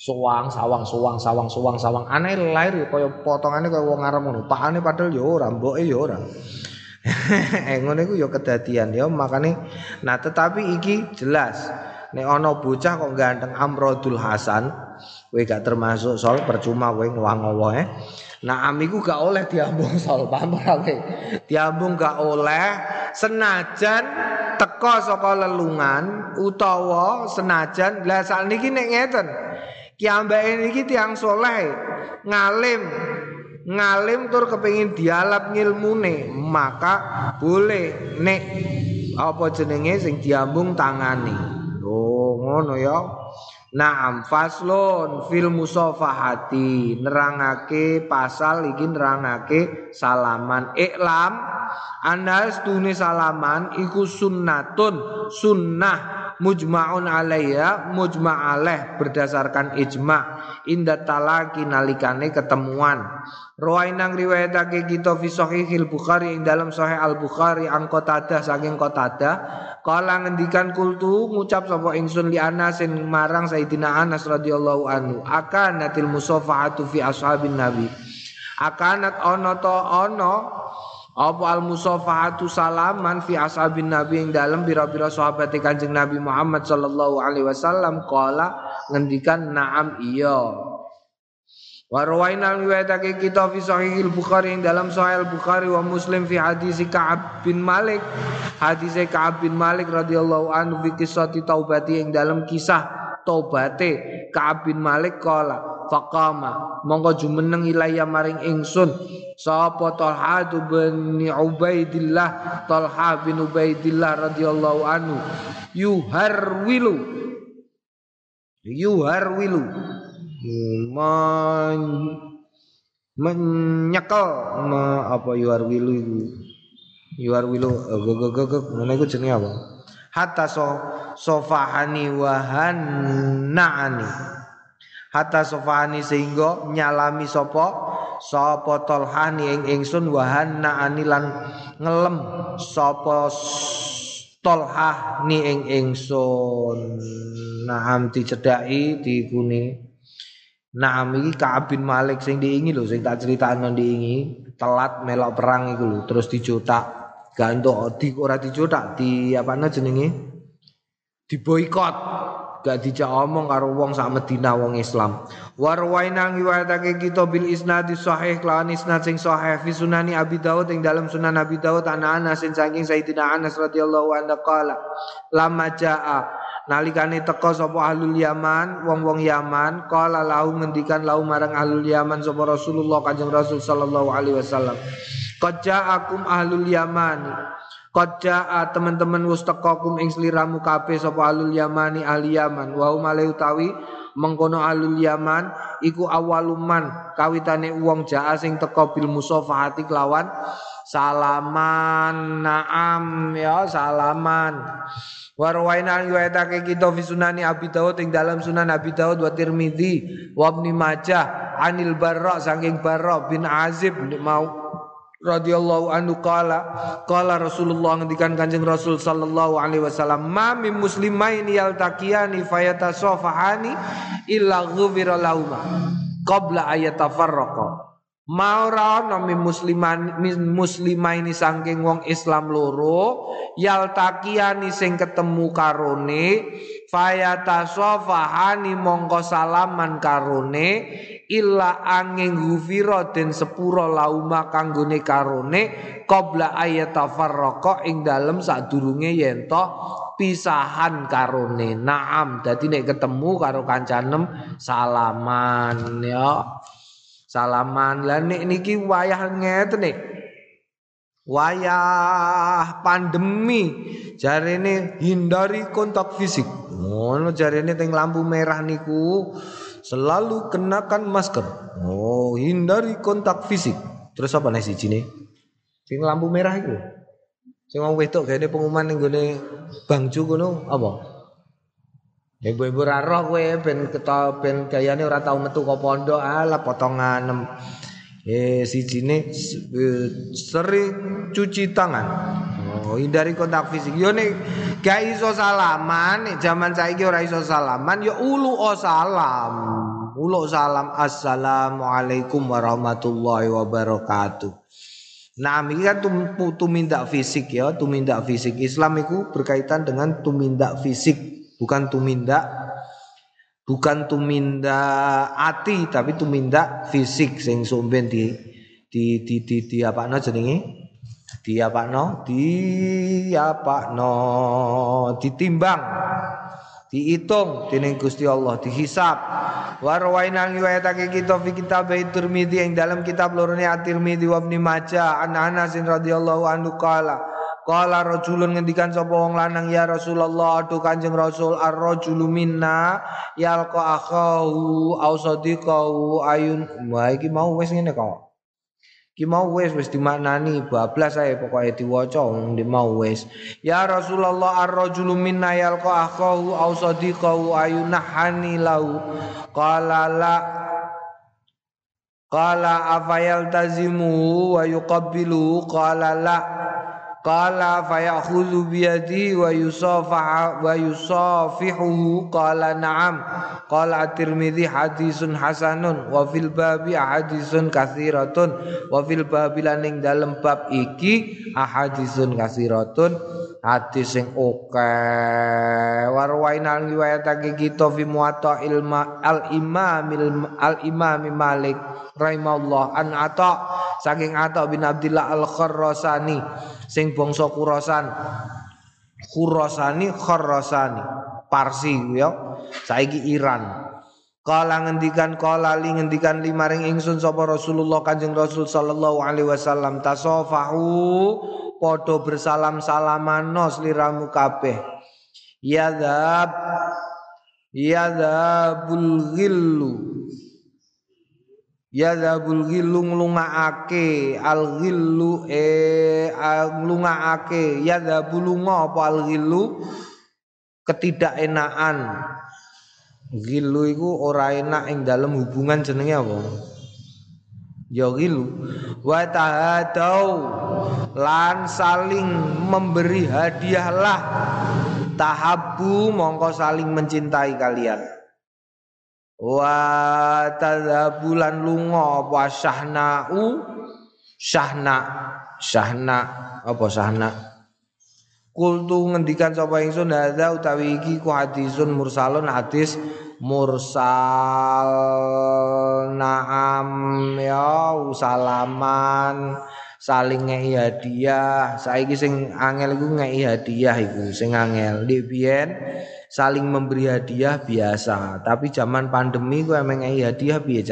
A: Suwang, sawang, suwang, sawang, suwang, sawang. Aneh lahir ya kaya potongane kaya wong Arab ngono. Pakane padahal ya ora, mboke ya ora. eh ngono iku ya kedadian ya makane nah tetapi iki jelas nek ana bocah kok ganteng Amrodul Hasan kowe gak termasuk soal percuma kowe ngowah-ngowah eh Nah amiku gak oleh diambung sol paham ora? Diambung gak oleh senajan teko saka lelungan utawa senajan lah sakniki nek ngeten. Ki ambake niki tiyang soleh ngalim ngalim tur kepengin dialap ngilmune maka boleh nek apa jenenge sing diambung tangani oh ngono ya Naam faslun fil musafahati. Nerangake pasal iki nerangake salaman. Iklam anas tune salaman iku sunnatun sunnah mujma'un alaiya mujma' alaih berdasarkan ijma' inda talaki nalikane ketemuan Ruwainang riwayatake kita fi sahihil Bukhari ing dalam sahih Al Bukhari ang Qatadah saking Qatadah kala ngendikan kultu ngucap sapa ingsun li Anasin marang Sayyidina Anas radhiyallahu anhu akanatil musafahatu fi ashabin nabi. Akanat ono to ono apa al musafahatu salaman fi ashabin nabi yang dalam bira-bira sahabat kanjeng Nabi Muhammad sallallahu alaihi wasallam. Qala ngendikan na'am iya Wa rawaina riwayatake kita fi sahih al-Bukhari yang dalam sahih al-Bukhari wa Muslim fi hadis Ka'ab bin Malik. Hadis Ka'ab bin Malik radhiyallahu anhu fi kisah taubati yang dalam kisah taubate Ka'ab bin Malik kala faqama monggo jumeneng ilaya maring ingsun sapa Talha bin Ubaidillah Talha bin Ubaidillah radhiyallahu anhu yuharwilu yuharwilu men menyekel me, apa yuharwilu itu? Yuharwilu gegegegeg ngene iku jenenge apa? Hatta so sofahani wahannaani hatta sofani sehingga nyalami sopo sopo tolhani ing ingsun wahanna anilan ngelem sopo tolhah ni ing ingsun. Naam dicedaki dikuni Naam iki Ka'ab bin Malik sing diingi lho sing tak critakno diingi telat melok perang iku lho terus dicotak gantuk di ora dicotak di apa jenenge? Diboikot. Gak dijak omong karo wong sak Medina wong Islam. Warwaina ngiwatake kita bil isnad sahih lawan isnad sing sahih. Fi sunani Abi Dawud ing dalam sunan Abi Dawud ana Anas saking Sayyidina Anas radhiyallahu anhu qala lama jaa nalikane teka sapa ahlul Yaman wong-wong Yaman qala lahu ngendikan lahu marang ahlul Yaman sapa Rasulullah Kanjeng Rasul sallallahu alaihi wasallam. Qad ja'akum ahlul Yaman. Qad teman-teman wis teka kum ing sliramu kabeh sapa alul yamani ahli Yaman. Wa hum utawi mengkono alul Yaman iku awaluman kawitane wong jaa sing teka bil musafahati kelawan salaman. Naam ya salaman Warwaina riwayatake kita fi sunani Abi Dawud ing dalam sunan Abi Dawud wa Tirmidzi wa Ibnu Majah anil Barra saking Barra bin Azib mau radhiyallahu anhu qala qala Rasulullah ngendikan Kanjeng Rasul sallallahu alaihi wasallam ma min muslimaini yaltaqiyani fayatasafahani illa ghufira lahuma qabla ayatafarraqa Mau ra ono min musliman min muslimaini saking wong Islam loro yaltaqiani sing ketemu karone fayatasafahani mongko salaman karone illa angin gufira den sepura lauma kanggone karone qabla ayatafarraqa ing dalem sadurunge yen to pisahan karone. Naam dadi nek ketemu karo kancanem salaman ya salaman. Lah nek niki wayah ngeten nek wayah pandemi. Jarene hindari kontak fisik. Ngono jarene teng lampu merah niku. Selalu kenakan masker. Oh hindari kontak fisik. Terus apa nih siji sing lampu merah itu sing wong wedok gene pengumuman ning gone bangju ngono apa Ibu-ibu raro kowe ben keto ben gayane ora tau metu kok pondok ala potongan Eh si cine eh, sering cuci tangan. Oh, hindari kontak fisik. Yo nek gak iso salaman, nek zaman saiki ora iso salaman, yo ulu o salam. Ulu salam assalamualaikum warahmatullahi wabarakatuh. Nah, ini kan tumindak fisik ya, tumindak fisik. Islam itu berkaitan dengan tumindak fisik, bukan tumindak bukan tuminda ati tapi tuminda fisik sing sumben di di di di, di apa no jenenge? Di apa no di apa no ditimbang dihitung dening Gusti Allah dihisap wa rawaina riwayatake kita fi kitab Tirmizi yang dalam kitab lorone At-Tirmizi wa Ibnu Majah an Anas radhiyallahu anhu qala Kala rajulun ngendikan sapa wong lanang ya Rasulullah tu Kanjeng Rasul ar-rajulu minna yalqa akhahu au sadiqahu ayun. Wah iki mau wis ngene kok. Ki mau wis wis dimaknani bablas ae pokoke diwaca wong di mau wis. Ya Rasulullah ar-rajulu minna yalqa akhahu au sadiqahu ayunahani lahu. Qala la Qala afayal tazimu wa yuqabbilu qala la Qala fayakhudhu biyadi wa yusafaha wa yusafihuhu. Qala na'am. Qala at-Tirmidzi hadisun hasanun wa fil babi ahadisun katsiratun wa fil babi laning dalem bab iki ahadisun katsiratun hadis sing oke. Warwaina riwayatake kita fi muwatta ilma al imam al imam Malik rahimahullah an ata saking ata bin Abdillah al Kharrasani sing bangsa Khurasan. Khurasani Kharrasani Parsi ya saiki Iran. Kala ngendikan kala li ngendikan limaring ingsun sapa Rasulullah Kanjeng Rasul sallallahu alaihi wasallam tasafahu padha bersalam-salaman sliramu kabeh. Yadzab yadzabul ghillu yadzabul ghillu nglungaake al ghillu e nglungaake yadzabul lunga apa al ghillu ketidakenaan Gilu iku ora enak ing dalam hubungan jenenge apa? Ya gilu. Wa tahadau lan saling memberi hadiahlah. Tahabu mongko saling mencintai kalian. Wa tadhabulan lunga apa syahna'u? Syahna. Syahna. Apa syahna? Kultu ngendikan sapa ingsun hadza utawi iki ku hadisun mursalun hadis mursal naam ya salaman. Saling ngei hadiah. Saiki sing angel iku ngei hadiah iku sing angel. Di biyen saling memberi hadiah biasa tapi zaman pandemi ku emang hadiah piye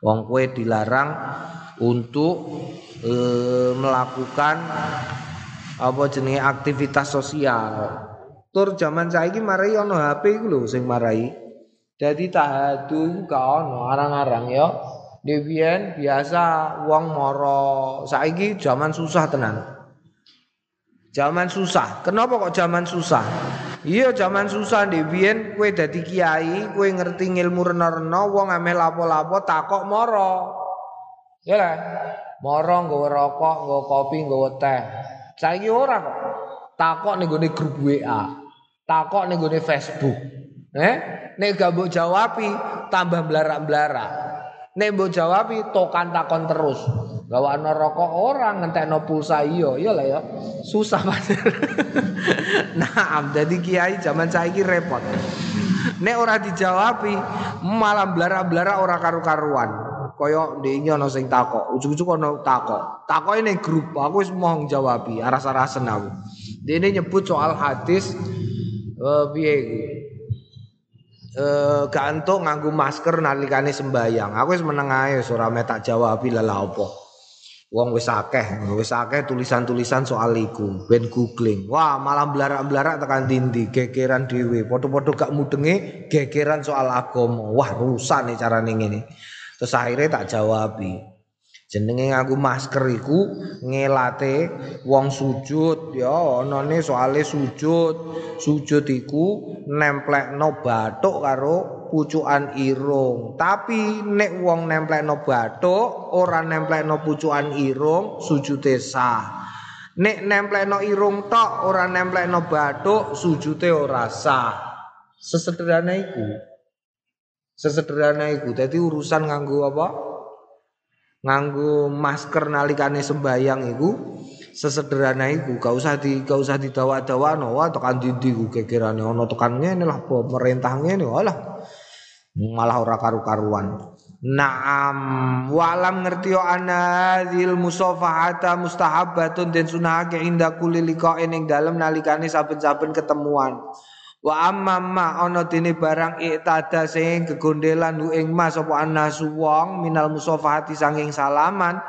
A: wong kowe dilarang untuk e, melakukan apa jenenge aktivitas sosial. Tur zaman saiki marai ono HP iku lho sing marai. Dadi tahadu iku gak ono arang-arang ya. Devian biasa wong moro. Saiki zaman susah tenan. Zaman susah. Kenapa kok zaman susah? Iya zaman susah Devian kue dadi kiai, kue ngerti ilmu rena-rena, wong ameh lapo-lapo takok moro. Ya lah. Moro nggawa rokok, nggawa kopi, nggawa teh. Saiki ora kok. Takok ning gone grup WA. Takok ning gone Facebook. Eh, nek gak mbok jawabi tambah blarak-blarak. Nek mbok jawabi tokan takon terus. Gawakno rokok orang ngentekno pulsa iya, lah ya. Susah banget. nah, jadi kiai zaman saiki repot. Nek ora dijawabi malah blarak-blarak ora karu-karuan kaya ndekne ana sing takok, ujug-ujug ana takok. Takoke ning grup, aku wis mau jawabi, aras-arasen aku. Dene nyebut soal hadis eh piye? Eh gantuk nganggo masker nalikane sembayang. Aku wis meneng ae ora tak jawabi lha apa. Wong wis akeh, wis akeh tulisan-tulisan soal iku, ben googling. Wah, malah blarak-blarak tekan dindi, gegeran dhewe. Padha-padha gak mudenge gegeran soal agama. Wah, rusak nih carane ngene. Terus akhirnya tak jawabi. Jenenge ngaku masker iku ngelate wong sujud ya anane soale sujud. Sujud iku nemplekno karo pucukan irung. Tapi nek wong nemplekno bathuk ora nemplekno pucukan irung sujude sah. Nek nemplekno irung tok ora nemplekno bathuk sujude ora sah. Sesederhana iku. Sesederhana itu. Jadi urusan nganggu apa? Nganggu masker nalikane sembayang itu sesederhana itu. Gak usah di gak usah didawa-dawa no wah tekan dindi ku gegerane ana tekan ngene lah pemerintah ngene walah. Malah ora karu-karuan. Naam walam ngerti yo ana dzil musafahata mustahabbatun den sunahake inda kulli liqa'in ing dalem nalikane saben-saben ketemuan. Wa amma ma ana dene barang iktada sing gegondelan ing mas apa anasu wong minal musafahati sanging salaman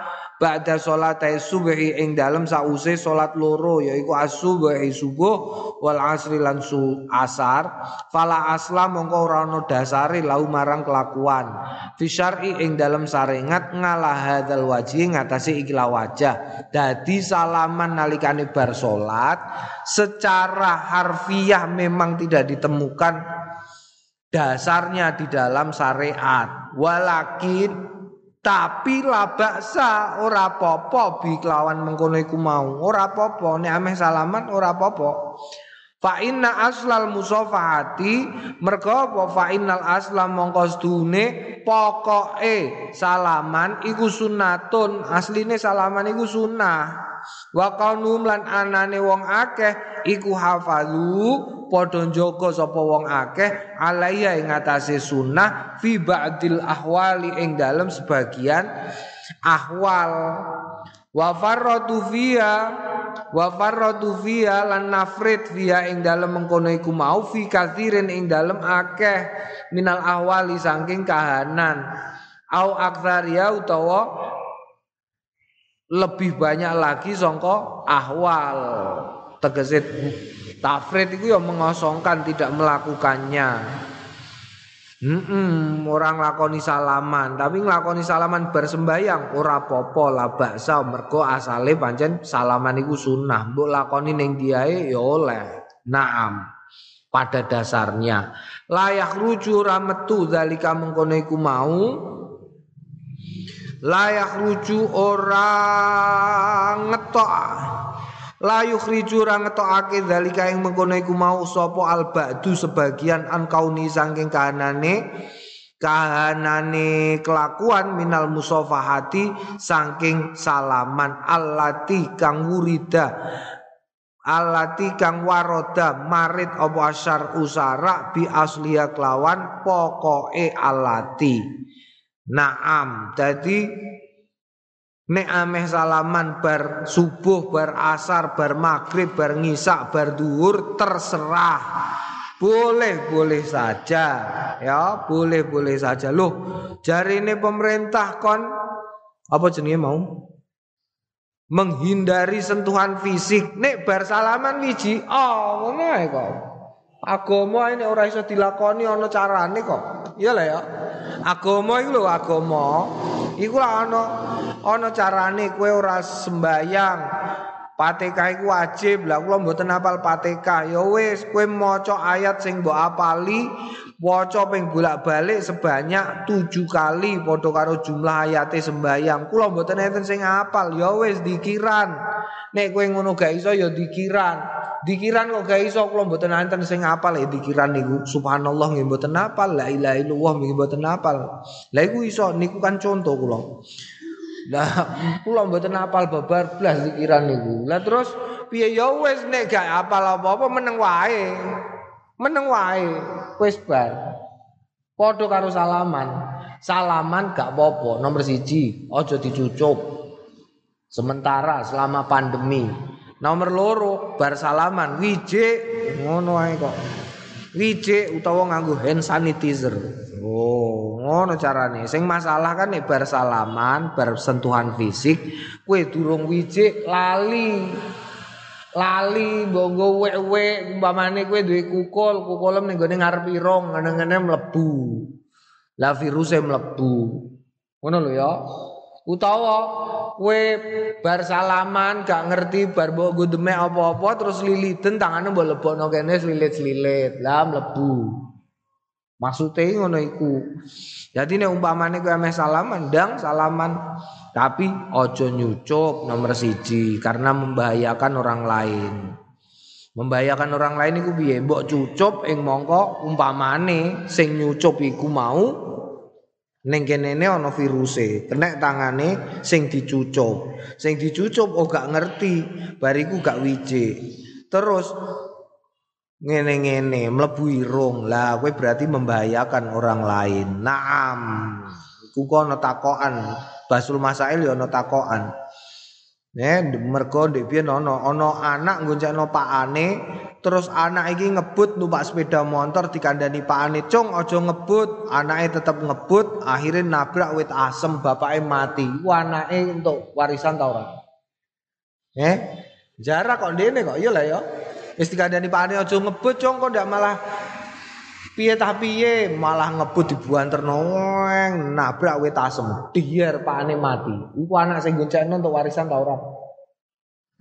A: ba'da salate subhi ing dalem sause salat loro yaiku as-subhi subuh wal asri lan su asar. Fala asla mongko ora ana dasare lau marang kelakuan. Fi syar'i ing dalem sarengat ngalah hadzal wajhi ngatasi ikilah wajah. Dadi salaman nalikane bar salat secara harfiah memang tidak ditemukan dasarnya di dalam syariat. Walakin tapi labaksa ora popo bi kelawan mengkono iku mau. Ora popo nek ameh salaman ora popo Fa inna aslal musafahati mergo apa? Fa innal aslam mongko sedune pokoke salaman iku sunnatun asline salaman iku sunnah. Wa qaunum lan anane wong akeh iku hafazu padha njaga sapa wong akeh alaiya ing atase sunnah fi ba'dil ahwali ing dalem sebagian ahwal. Wa farratu fiya wa farratu fiya lan nafrid fiya ing dalem mengkono iku mau fi kathirin ing dalem akeh minal ahwali saking kahanan. Au aktsaria utawa lebih banyak lagi songko ahwal. Tegese tafrid itu yang mengosongkan tidak melakukannya Hmm, orang lakoni salaman, tapi nglakoni salaman bersembayang ora popo lah baksa mergo asale pancen salaman iku sunnah. Mbok lakoni ning diae ya oleh. Naam. Pada dasarnya layak ruju rametu zalika mengkono iku mau layak ruju orang ngetok layu riju ora ngetokake dalika ing mengkono iku mau sapa al ba'du sebagian an kauni saking kahanane kahanane kelakuan minal musafahati saking salaman allati kang wurida allati kang waroda marit apa asyar usara bi asliya kelawan pokoke alati Naam, jadi nek ameh salaman bar subuh, bar asar, bar maghrib, bar ngisak, bar duhur terserah. Boleh, boleh saja. Ya, boleh, boleh saja. Loh, jari ini pemerintah kon apa jenenge mau? Menghindari sentuhan fisik. Nek bar salaman wiji, oh ngono kok. Agama ini ora iso dilakoni ana carane kok. Iya lah ya. Agama iku lho agama. Iku lah ana ana carane kowe ora sembayang. Pateka iku wajib. Lah kula mboten hafal Pateka. Ya wis kowe maca ayat sing mbok apali, waca ping bolak-balik sebanyak tujuh kali padha karo jumlah ayate sembayang. Kula mboten enten sing hafal. Ya wis dikiran. Nek kowe ngono gak iso ya dikiran. Dikiran kok gak iso kula mboten enten sing apal ya dikiran niku. Subhanallah nggih mboten apal, la ilaha illallah nggih mboten apal. Lah iku iso niku kan contoh kula. Lah kula mboten apal babar blas dikiran niku. Lah terus piye ya wis nek gak apal apa-apa meneng wae. Meneng wae wis bar. Padha karo salaman. Salaman gak apa-apa nomor siji aja dicucup. Sementara selama pandemi Nomor loro bar salaman wijik ngono ae kok. Wijik utawa nganggo hand sanitizer. Oh, ngono carane. Sing masalah kan nek bar salaman, fisik, kue durung wijik lali. Lali mbonggo wek-wek umpamane kowe duwe kukul, kukulem ning gone ngarep irung, ngene-ngene mlebu. Lah virusnya mlebu. Ngono lho ya. Utawa kowe bar salaman gak ngerti bar demek apa-apa terus liliten tangane mbok lebokno kene slilit-slilit. Lah mlebu. Maksude ngono iku. Jadi nek umpamane kowe ame salaman, ndang salaman tapi ojo nyucup nomor siji karena membahayakan orang lain. Membahayakan orang lain iku piye? Mbok cucup ing mongko umpamane sing nyucup iku mau Ning kenene ana viruse, kena tangane sing dicucup. Sing dicucup oh gak ngerti, bariku gak wijik. Terus ngene-ngene mlebu irung. Lah kowe berarti membahayakan orang lain. Naam. Iku kok ana takokan. Basul Masail ya ana takokan. Ne mergo ndek biyen ana ana anak ngoncekno pakane terus anak iki ngebut numpak sepeda motor dikandani pakane cung aja ngebut anaknya tetap ngebut akhirnya nabrak wit asem bapaknya mati anaknya untuk warisan tau ora eh jarak kok dene kok iya lah ya wis dikandani pakane aja ngebut cung kok ndak malah piye tah piye malah ngebut dibuan ternoeng nabrak wit asem dier pakane mati iku anak sing goncengno untuk warisan tau ora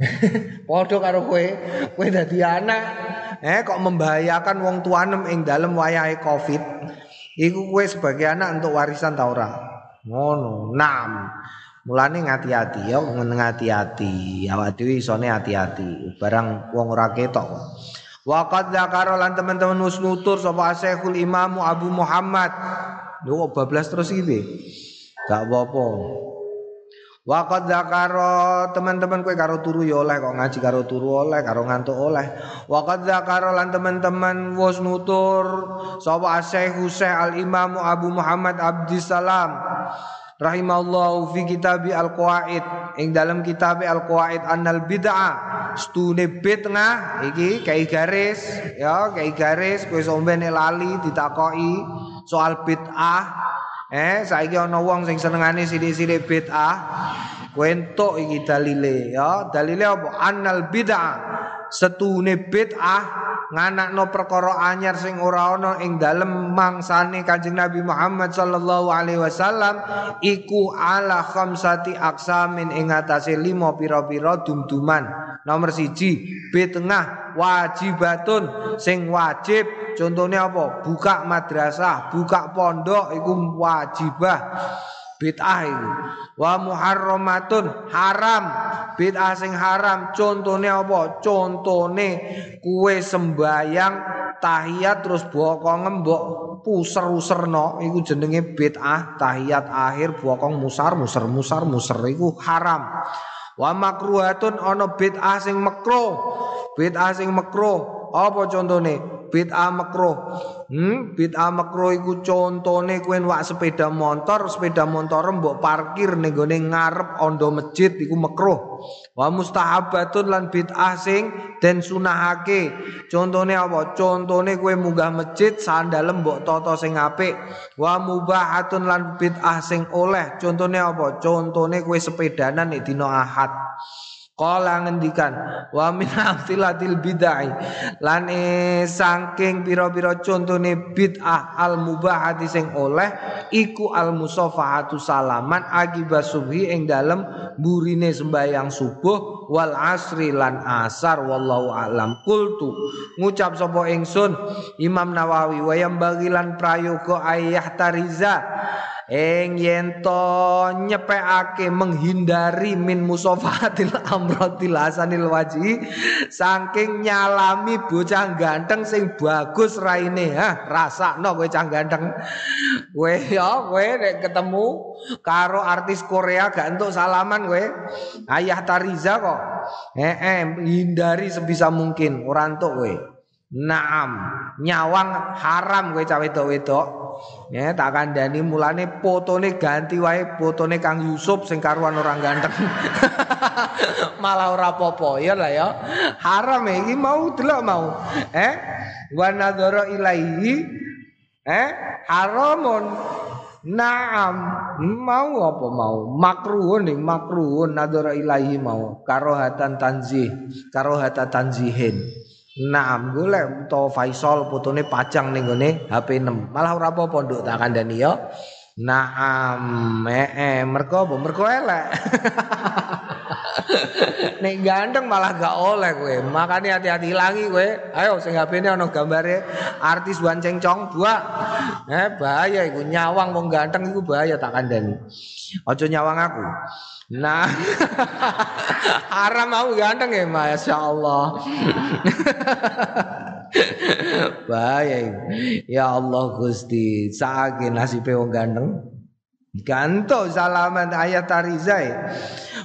A: Padha karo kowe, kowe dadi anak, eh kok membahayakan wong tuanem ing dalem wayahe Covid. Iku kowe sebagai anak untuk warisan ta ora? Ngono. Nam. Mulane ngati-ati ya, ngati-ati. Awak dhewe isone hati-hati. Barang wong ora ketok. Wa qad dzakara lan teman-teman nutur sapa Syekhul Imam Abu Muhammad. Lho bablas terus iki. Gak apa-apa. Waqad zakaro teman-teman kowe karo turu ya oleh kok ngaji karo turu oleh karo ngantuk oleh. Waqad zakaro lan teman-teman wis nutur sapa Syekh Husain Al Imam Abu Muhammad Abdissalam rahimallahu fi kitab al qawaid ing dalam kitab al qawaid annal bid'ah stune bid'ah iki kai garis ya kai garis kowe sombene lali ditakoki soal bid'ah Eh saiki ana wong sing senengane sithik-sithik bid'ah. Kowe entuk iki dalile ya. Dalile apa? Annal bid'ah. Setune bid'ah nganakno perkara anyar sing ora ana ing dalem mangsane Kanjeng Nabi Muhammad sallallahu alaihi wasallam iku ala khamsati aksamin ing atase lima pira-pira dumduman. Nomor siji bid'ah wajibatun sing wajib Contohnya apa? Buka madrasah, buka pondok iku wajibah. Bid'ah itu. Wa muharramatun haram. Bid'ah sing haram. Contohnya apa? Contohnya kue sembayang tahiyat terus bokong mbok puser-userno iku jenenge bid'ah tahiyat akhir bokong musar musar musar musar iku haram. Wa makruhatun ana bid'ah sing makruh. Bid'ah sing makruh. Apa contohnya? Bid'ah makruh. Hmm, bid'ah makruh iku contone kowe wak sepeda motor, sepeda motor mbok parkir ning gone ngarep ondo masjid iku makruh. Wa mustahabatun lan bid'ah sing den sunahake. Contone apa? Contone kowe munggah masjid sandalem mbok toto sing apik. Wa mubahatun lan bid'ah sing oleh. Contone apa? Contone kowe sepedanan nek dina Ahad. Kala ngendikan wa min amsilatil bid'ah. Lan saking pira-pira contone bid'ah al mubahati sing oleh iku al musafahatu salaman akibat subhi ing dalem burine sembayang subuh wal asri lan asar wallahu alam. Kultu ngucap sapa ingsun Imam Nawawi wayam bagilan prayoga ayah tariza ing yen to menghindari min musafahatil amratil hasanil waji saking nyalami bocah ganteng sing bagus raine ha rasakno kowe cah ganteng. Kowe ya kowe ketemu karo artis Korea gak entuk salaman kowe. Ayah Tariza kok. Eh, eh hindari sebisa mungkin ora entuk kowe Naam, nyawang haram kowe cah wedok-wedok. Ya tak kandhani mulane fotone ganti wae fotone Kang Yusuf sing karuan orang ganteng. Malah ora apa-apa ya lah ya. Haram ya, iki mau delok mau. Eh wa nadzara ilaihi. Eh haramun. Naam. Mau apa mau? Makruhun ning makruhun nadzara ilahi mau. Karohatan tanzih karohatan tanzihin Naam golek to Faisal fotone pajang ning gone HP 6. Malah ora apa-apa nduk tak kandhani ya. Naam eh mergo apa? Mergo elek. Nek ganteng malah gak oleh kowe. Makane hati-hati ilangi kowe. Ayo sing HP-ne ana gambare artis Wan Cengcong buak. Eh bahaya iku nyawang wong ganteng iku bahaya tak kandhani. Aja nyawang aku. Nah, haram mau ganteng ya, masya Allah. Baik, ya Allah Gusti, saiki nasibe wong ganteng. Ganto salaman ayat tarizai.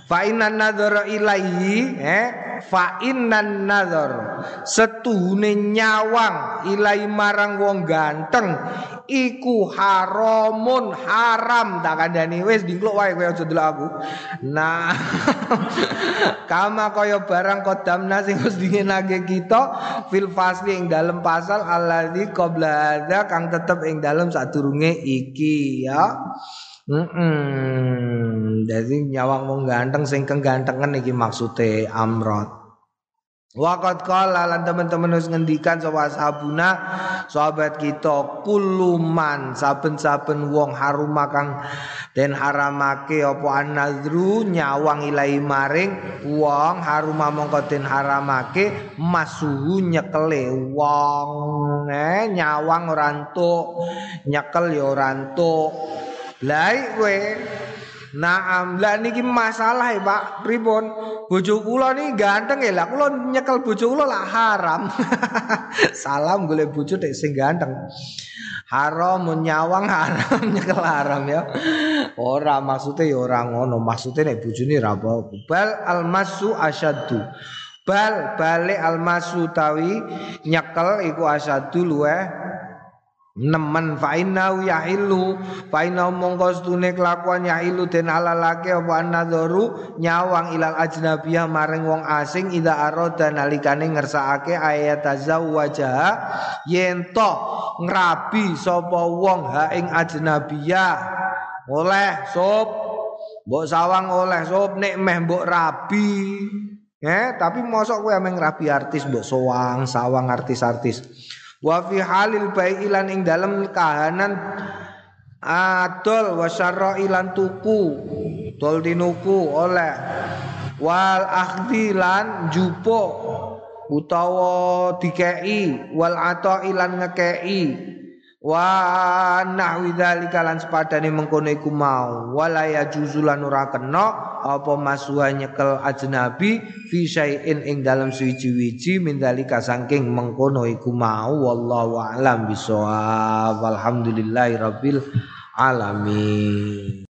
A: Fa inna nadzara ilaihi eh fa innan nazar setuhune nyawang ilai marang wong ganteng. Iku haramun haram. Tak kandhani. Wis dingkluk wae kowe aja delok aku. Nah kama kaya barang kodamna sing wis dingenake kita fil fasli ing dalem pasal alladzi qabla kang tetep ing dalem sadurunge iki ya. Hmm, -mm. jadi nyawang wong ganteng sing kegantengan iki maksude amrot. Waqat qala lan teman-teman wis ngendikan sapa ashabuna sahabat kita kuluman saben-saben wong haruma kang den haramake apa anadru nyawang ilahi maring wong haruma mongko den haramake masuhu nyekele wong. Eh nyawang ora nyekel ya ora Lai kowe Naam, lah niki masalah ya Pak. Pripun? Bojo kula niki ganteng ya lah. Kula nyekel bojo kula lah haram. Salam golek bojo dek sing ganteng. Haram nyawang haram nyekel haram ya. Ora maksudnya ya ora ngono. Maksudnya nek bojone ra apa Bal almasu asyaddu. Bal balik almasu tawi nyekel iku asyaddu luweh nemen fa inna yahilu fa inna mongko stune kelakuan yahilu den halalake apa nadzaru nyawang ilal ajnabiyah maring wong asing ida aroda nalikane ngersakake ayat tazawwaja yen to ngrabi sapa wong ha ing ajnabiyah. Oleh sop mbok sawang oleh sop nek meh mbok rabi. Eh tapi mosok kowe ameng rabi artis mbok sawang sawang artis-artis wa fi halil bai'ilan ing dalam kahanan adol wa ilan tuku tol dinuku oleh. Wal akhdi lan jupo utawa dikei wal ato ilan ngekei wa nahwi dzalika lan sepadane mengkono iku mau. Wala ya juzulan ora kena apa masuha nyekel ajnabi fi syai'in ing dalam suwiji-wiji min dzalika saking mengkono iku mau. Wallahu a'lam bisawab walhamdulillahi rabbil alamin